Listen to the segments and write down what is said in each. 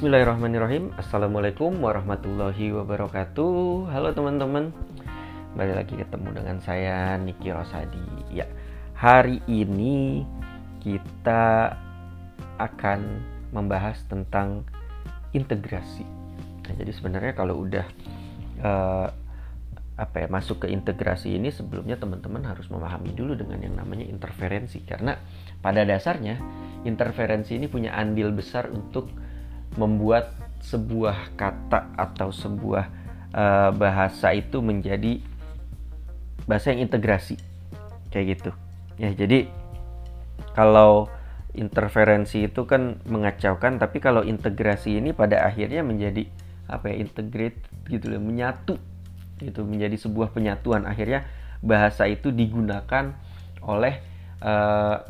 Bismillahirrahmanirrahim. Assalamualaikum warahmatullahi wabarakatuh. Halo teman-teman. Balik lagi ketemu dengan saya Niki Rosadi. Ya, hari ini kita akan membahas tentang integrasi. Nah, Jadi sebenarnya kalau udah uh, apa ya masuk ke integrasi ini sebelumnya teman-teman harus memahami dulu dengan yang namanya interferensi. Karena pada dasarnya interferensi ini punya andil besar untuk membuat sebuah kata atau sebuah uh, bahasa itu menjadi bahasa yang integrasi. Kayak gitu. Ya jadi kalau interferensi itu kan mengacaukan tapi kalau integrasi ini pada akhirnya menjadi apa ya integrate gitu loh menyatu gitu menjadi sebuah penyatuan. Akhirnya bahasa itu digunakan oleh uh,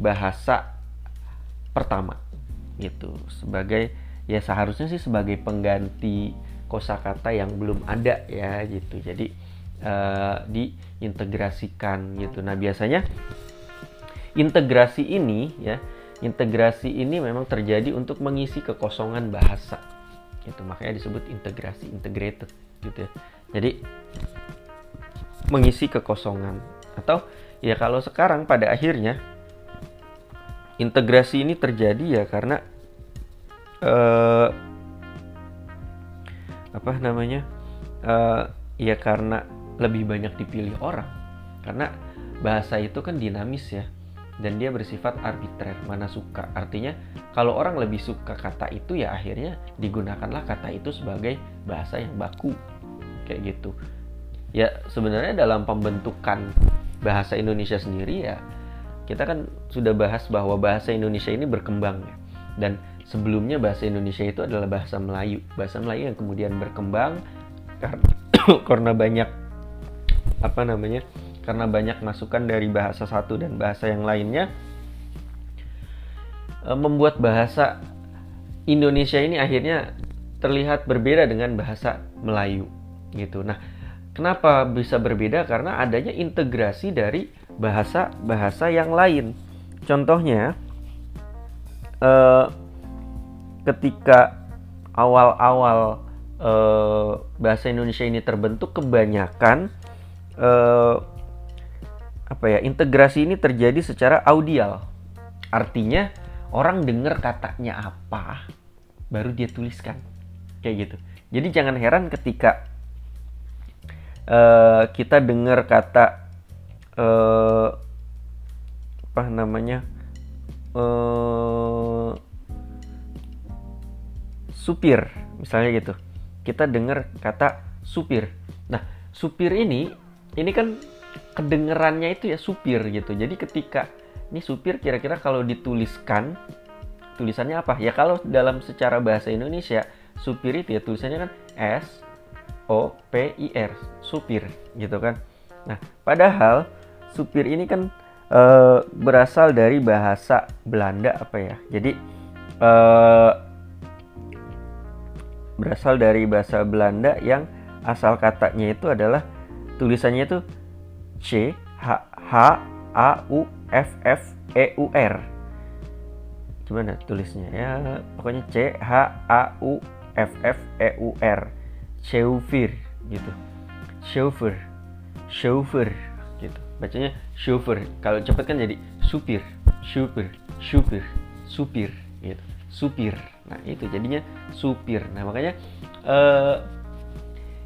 bahasa pertama gitu. Sebagai ya seharusnya sih sebagai pengganti kosakata yang belum ada ya gitu. Jadi uh, diintegrasikan gitu. Nah biasanya integrasi ini ya integrasi ini memang terjadi untuk mengisi kekosongan bahasa gitu. Makanya disebut integrasi integrated gitu ya. Jadi mengisi kekosongan. Atau ya kalau sekarang pada akhirnya integrasi ini terjadi ya karena uh, apa namanya? Uh, ya karena lebih banyak dipilih orang. Karena bahasa itu kan dinamis ya. Dan dia bersifat arbitrer mana suka. Artinya kalau orang lebih suka kata itu ya akhirnya digunakanlah kata itu sebagai bahasa yang baku. Kayak gitu. Ya sebenarnya dalam pembentukan bahasa Indonesia sendiri ya kita kan sudah bahas bahwa bahasa Indonesia ini berkembang ya. Dan sebelumnya bahasa Indonesia itu adalah bahasa Melayu. Bahasa Melayu yang kemudian berkembang karena karena banyak apa namanya? Karena banyak masukan dari bahasa satu dan bahasa yang lainnya e, membuat bahasa Indonesia ini akhirnya terlihat berbeda dengan bahasa Melayu gitu. Nah, kenapa bisa berbeda? Karena adanya integrasi dari bahasa-bahasa yang lain. Contohnya, eh, ketika awal-awal eh, bahasa Indonesia ini terbentuk, kebanyakan eh, apa ya integrasi ini terjadi secara audial. Artinya orang dengar katanya apa, baru dia tuliskan, kayak gitu. Jadi jangan heran ketika uh, kita dengar kata uh, apa namanya uh, supir misalnya gitu. Kita dengar kata supir. Nah supir ini ini kan kedengerannya itu ya supir gitu. Jadi ketika ini supir kira-kira kalau dituliskan tulisannya apa? Ya kalau dalam secara bahasa Indonesia supir itu ya tulisannya kan S O P I R supir gitu kan. Nah padahal supir ini kan e, berasal dari bahasa Belanda apa ya. Jadi e, berasal dari bahasa Belanda yang asal katanya itu adalah tulisannya itu C H H A U F F E U R. Gimana tulisnya ya? Pokoknya C H A U F F E U R. Chauffeur gitu. Chauffeur. Chauffeur bacanya chauffeur kalau cepet kan jadi supir supir supir supir gitu supir nah itu jadinya supir. Nah makanya uh,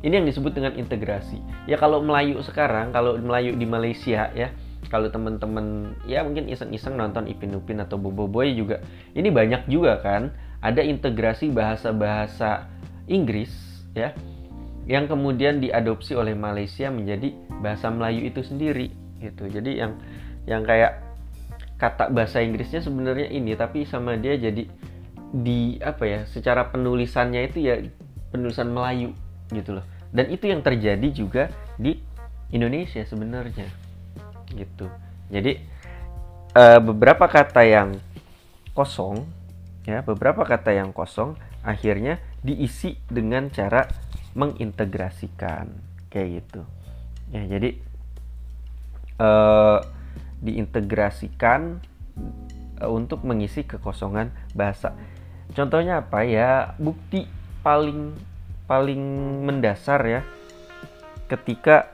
ini yang disebut dengan integrasi. Ya kalau Melayu sekarang kalau Melayu di Malaysia ya kalau teman-teman ya mungkin iseng-iseng nonton Ipin Upin atau Bobo Boy juga ini banyak juga kan ada integrasi bahasa-bahasa Inggris ya yang kemudian diadopsi oleh Malaysia menjadi bahasa Melayu itu sendiri gitu. Jadi yang yang kayak kata bahasa Inggrisnya sebenarnya ini tapi sama dia jadi di apa ya secara penulisannya itu ya penulisan Melayu gitu loh. Dan itu yang terjadi juga di Indonesia sebenarnya gitu. Jadi uh, beberapa kata yang kosong ya beberapa kata yang kosong akhirnya diisi dengan cara mengintegrasikan kayak gitu. Ya jadi uh, diintegrasikan uh, untuk mengisi kekosongan bahasa. Contohnya apa ya? Bukti paling paling mendasar ya ketika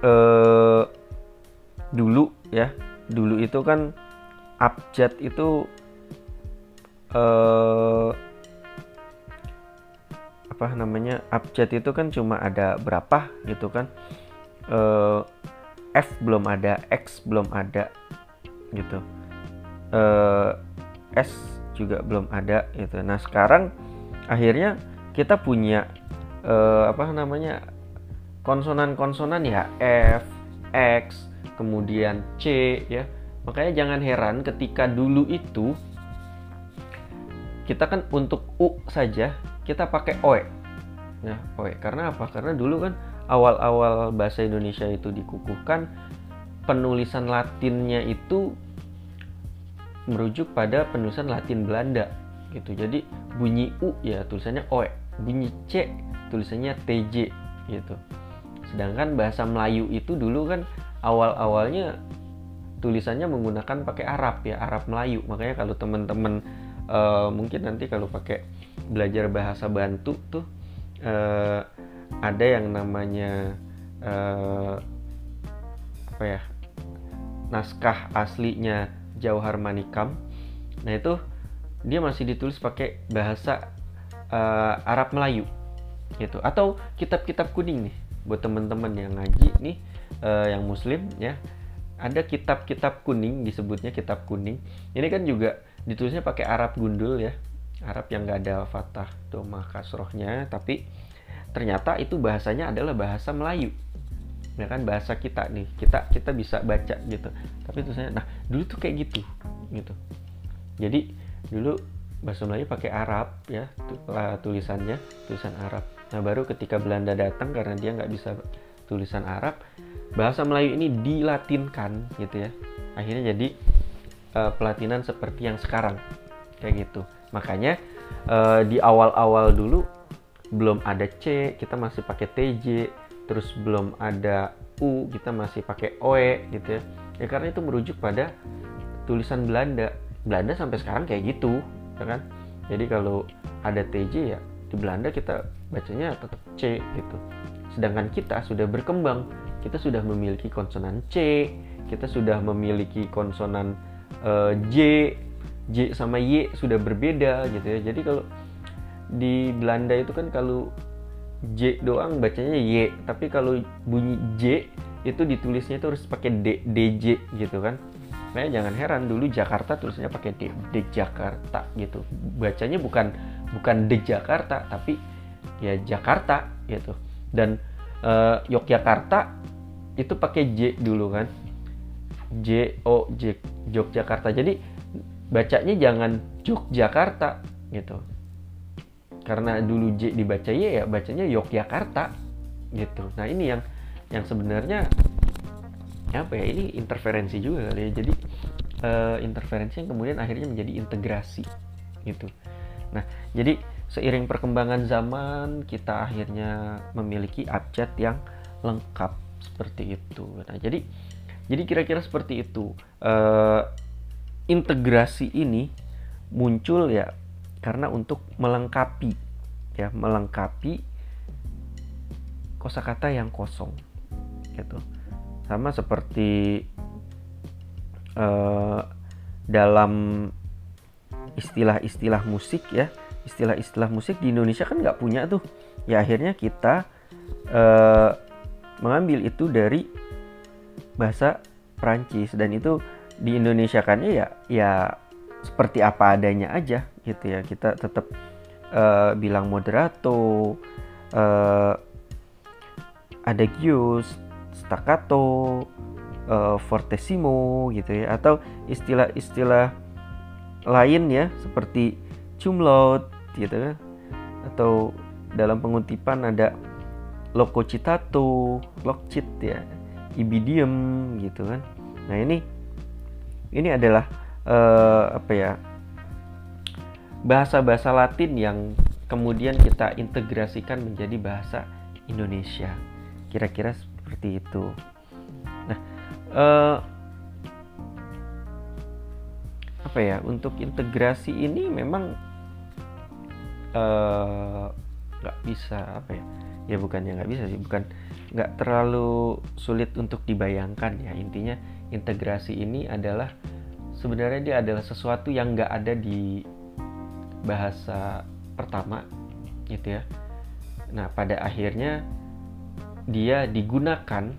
eh, dulu ya dulu itu kan abjad itu eh, apa namanya? Abjad itu kan cuma ada berapa gitu kan? Eh, F belum ada X belum ada gitu. Eh, S juga belum ada gitu nah sekarang akhirnya kita punya eh, apa namanya konsonan-konsonan ya F, X, kemudian C ya. Makanya jangan heran ketika dulu itu kita kan untuk U saja kita pakai OE. Ya, OE. Karena apa? Karena dulu kan awal-awal bahasa Indonesia itu dikukuhkan penulisan Latinnya itu merujuk pada penulisan Latin Belanda gitu. Jadi bunyi U ya tulisannya OE, bunyi C tulisannya TJ gitu. Sedangkan bahasa Melayu itu dulu kan awal-awalnya tulisannya menggunakan pakai Arab ya, Arab Melayu. Makanya kalau teman-teman uh, mungkin nanti kalau pakai belajar bahasa Bantu tuh uh, ada yang namanya uh, apa ya? naskah aslinya Jauhar Manikam. Nah, itu dia masih ditulis pakai bahasa uh, Arab Melayu gitu. Atau kitab-kitab kuning nih buat teman-teman yang ngaji nih uh, yang muslim ya. Ada kitab-kitab kuning disebutnya kitab kuning. Ini kan juga ditulisnya pakai Arab gundul ya. Arab yang gak ada fatah doma kasrohnya tapi ternyata itu bahasanya adalah bahasa Melayu ya kan bahasa kita nih. Kita kita bisa baca gitu. Tapi tulisannya nah dulu tuh kayak gitu gitu. Jadi dulu bahasa Melayu pakai Arab ya tulisannya tulisan Arab. Nah baru ketika Belanda datang karena dia nggak bisa tulisan Arab bahasa Melayu ini dilatinkan gitu ya. Akhirnya jadi uh, pelatinan seperti yang sekarang. Kayak gitu. Makanya uh, di awal-awal dulu belum ada C kita masih pakai TJ terus belum ada U kita masih pakai OE gitu ya. Ya karena itu merujuk pada tulisan Belanda. Belanda sampai sekarang kayak gitu ya kan? Jadi kalau ada TJ ya di Belanda kita bacanya tetap C gitu. Sedangkan kita sudah berkembang. Kita sudah memiliki konsonan C kita sudah memiliki konsonan uh, J J sama Y sudah berbeda gitu ya. Jadi kalau di Belanda itu kan kalau J doang bacanya Y tapi kalau bunyi J itu ditulisnya itu harus pakai D DJ gitu kan Makanya jangan heran dulu Jakarta tulisnya pakai D, D Jakarta gitu. Bacanya bukan bukan D Jakarta tapi ya Jakarta gitu. Dan uh, Yogyakarta itu pakai J dulu kan. J O J Yogyakarta. Jadi bacanya jangan Yogyakarta gitu. Karena dulu J dibaca Y ya bacanya Yogyakarta gitu. Nah, ini yang yang sebenarnya apa ya ini interferensi juga kali ya. Jadi uh, interferensi yang kemudian akhirnya menjadi integrasi gitu. Nah jadi seiring perkembangan zaman kita akhirnya memiliki abjad yang lengkap seperti itu. Nah jadi jadi kira-kira seperti itu. Uh, integrasi ini muncul ya karena untuk melengkapi ya melengkapi kosakata yang kosong gitu. Sama seperti uh, dalam istilah-istilah musik ya. Istilah-istilah musik di Indonesia kan nggak punya tuh. Ya akhirnya kita uh, mengambil itu dari bahasa Prancis dan itu di Indonesia kan ya ya seperti apa adanya aja gitu ya. Kita tetap uh, bilang moderato uh, adagios staccato, uh, fortissimo gitu ya. Atau istilah-istilah lain ya seperti cum laude gitu kan atau dalam pengutipan ada lococitato, lokcit ya, ibidium gitu kan. Nah, ini ini adalah uh, apa ya? bahasa-bahasa Latin yang kemudian kita integrasikan menjadi bahasa Indonesia. Kira-kira seperti itu. Nah, uh, apa ya untuk integrasi ini memang eh, nggak uh, bisa apa ya ya bukannya nggak bisa sih bukan nggak terlalu sulit untuk dibayangkan ya intinya integrasi ini adalah sebenarnya dia adalah sesuatu yang nggak ada di bahasa pertama gitu ya nah pada akhirnya dia digunakan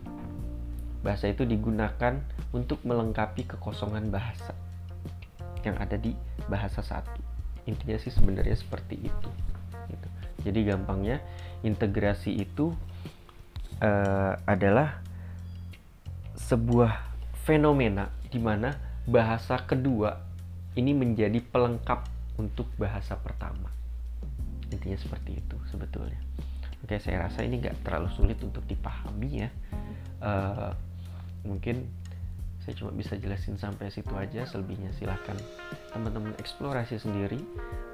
bahasa itu digunakan untuk melengkapi kekosongan bahasa yang ada di bahasa satu intinya sih sebenarnya seperti itu gitu. jadi gampangnya integrasi itu uh, adalah sebuah fenomena di mana bahasa kedua ini menjadi pelengkap untuk bahasa pertama. Intinya seperti itu sebetulnya. Oke, saya rasa ini nggak terlalu sulit untuk dipahami ya. Uh, mungkin saya cuma bisa jelasin sampai situ aja. Selebihnya silahkan teman-teman eksplorasi sendiri.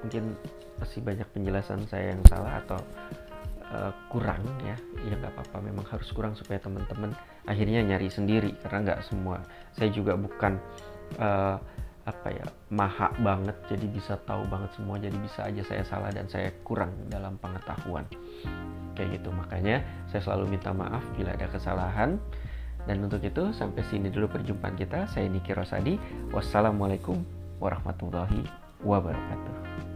Mungkin masih banyak penjelasan saya yang salah atau uh, kurang ya ya nggak apa-apa memang harus kurang supaya teman-teman akhirnya nyari sendiri karena nggak semua saya juga bukan uh, apa ya maha banget jadi bisa tahu banget semua jadi bisa aja saya salah dan saya kurang dalam pengetahuan. Kayak gitu makanya saya selalu minta maaf bila ada kesalahan. Dan untuk itu sampai sini dulu perjumpaan kita. Saya Niki Rosadi. Wassalamualaikum warahmatullahi wabarakatuh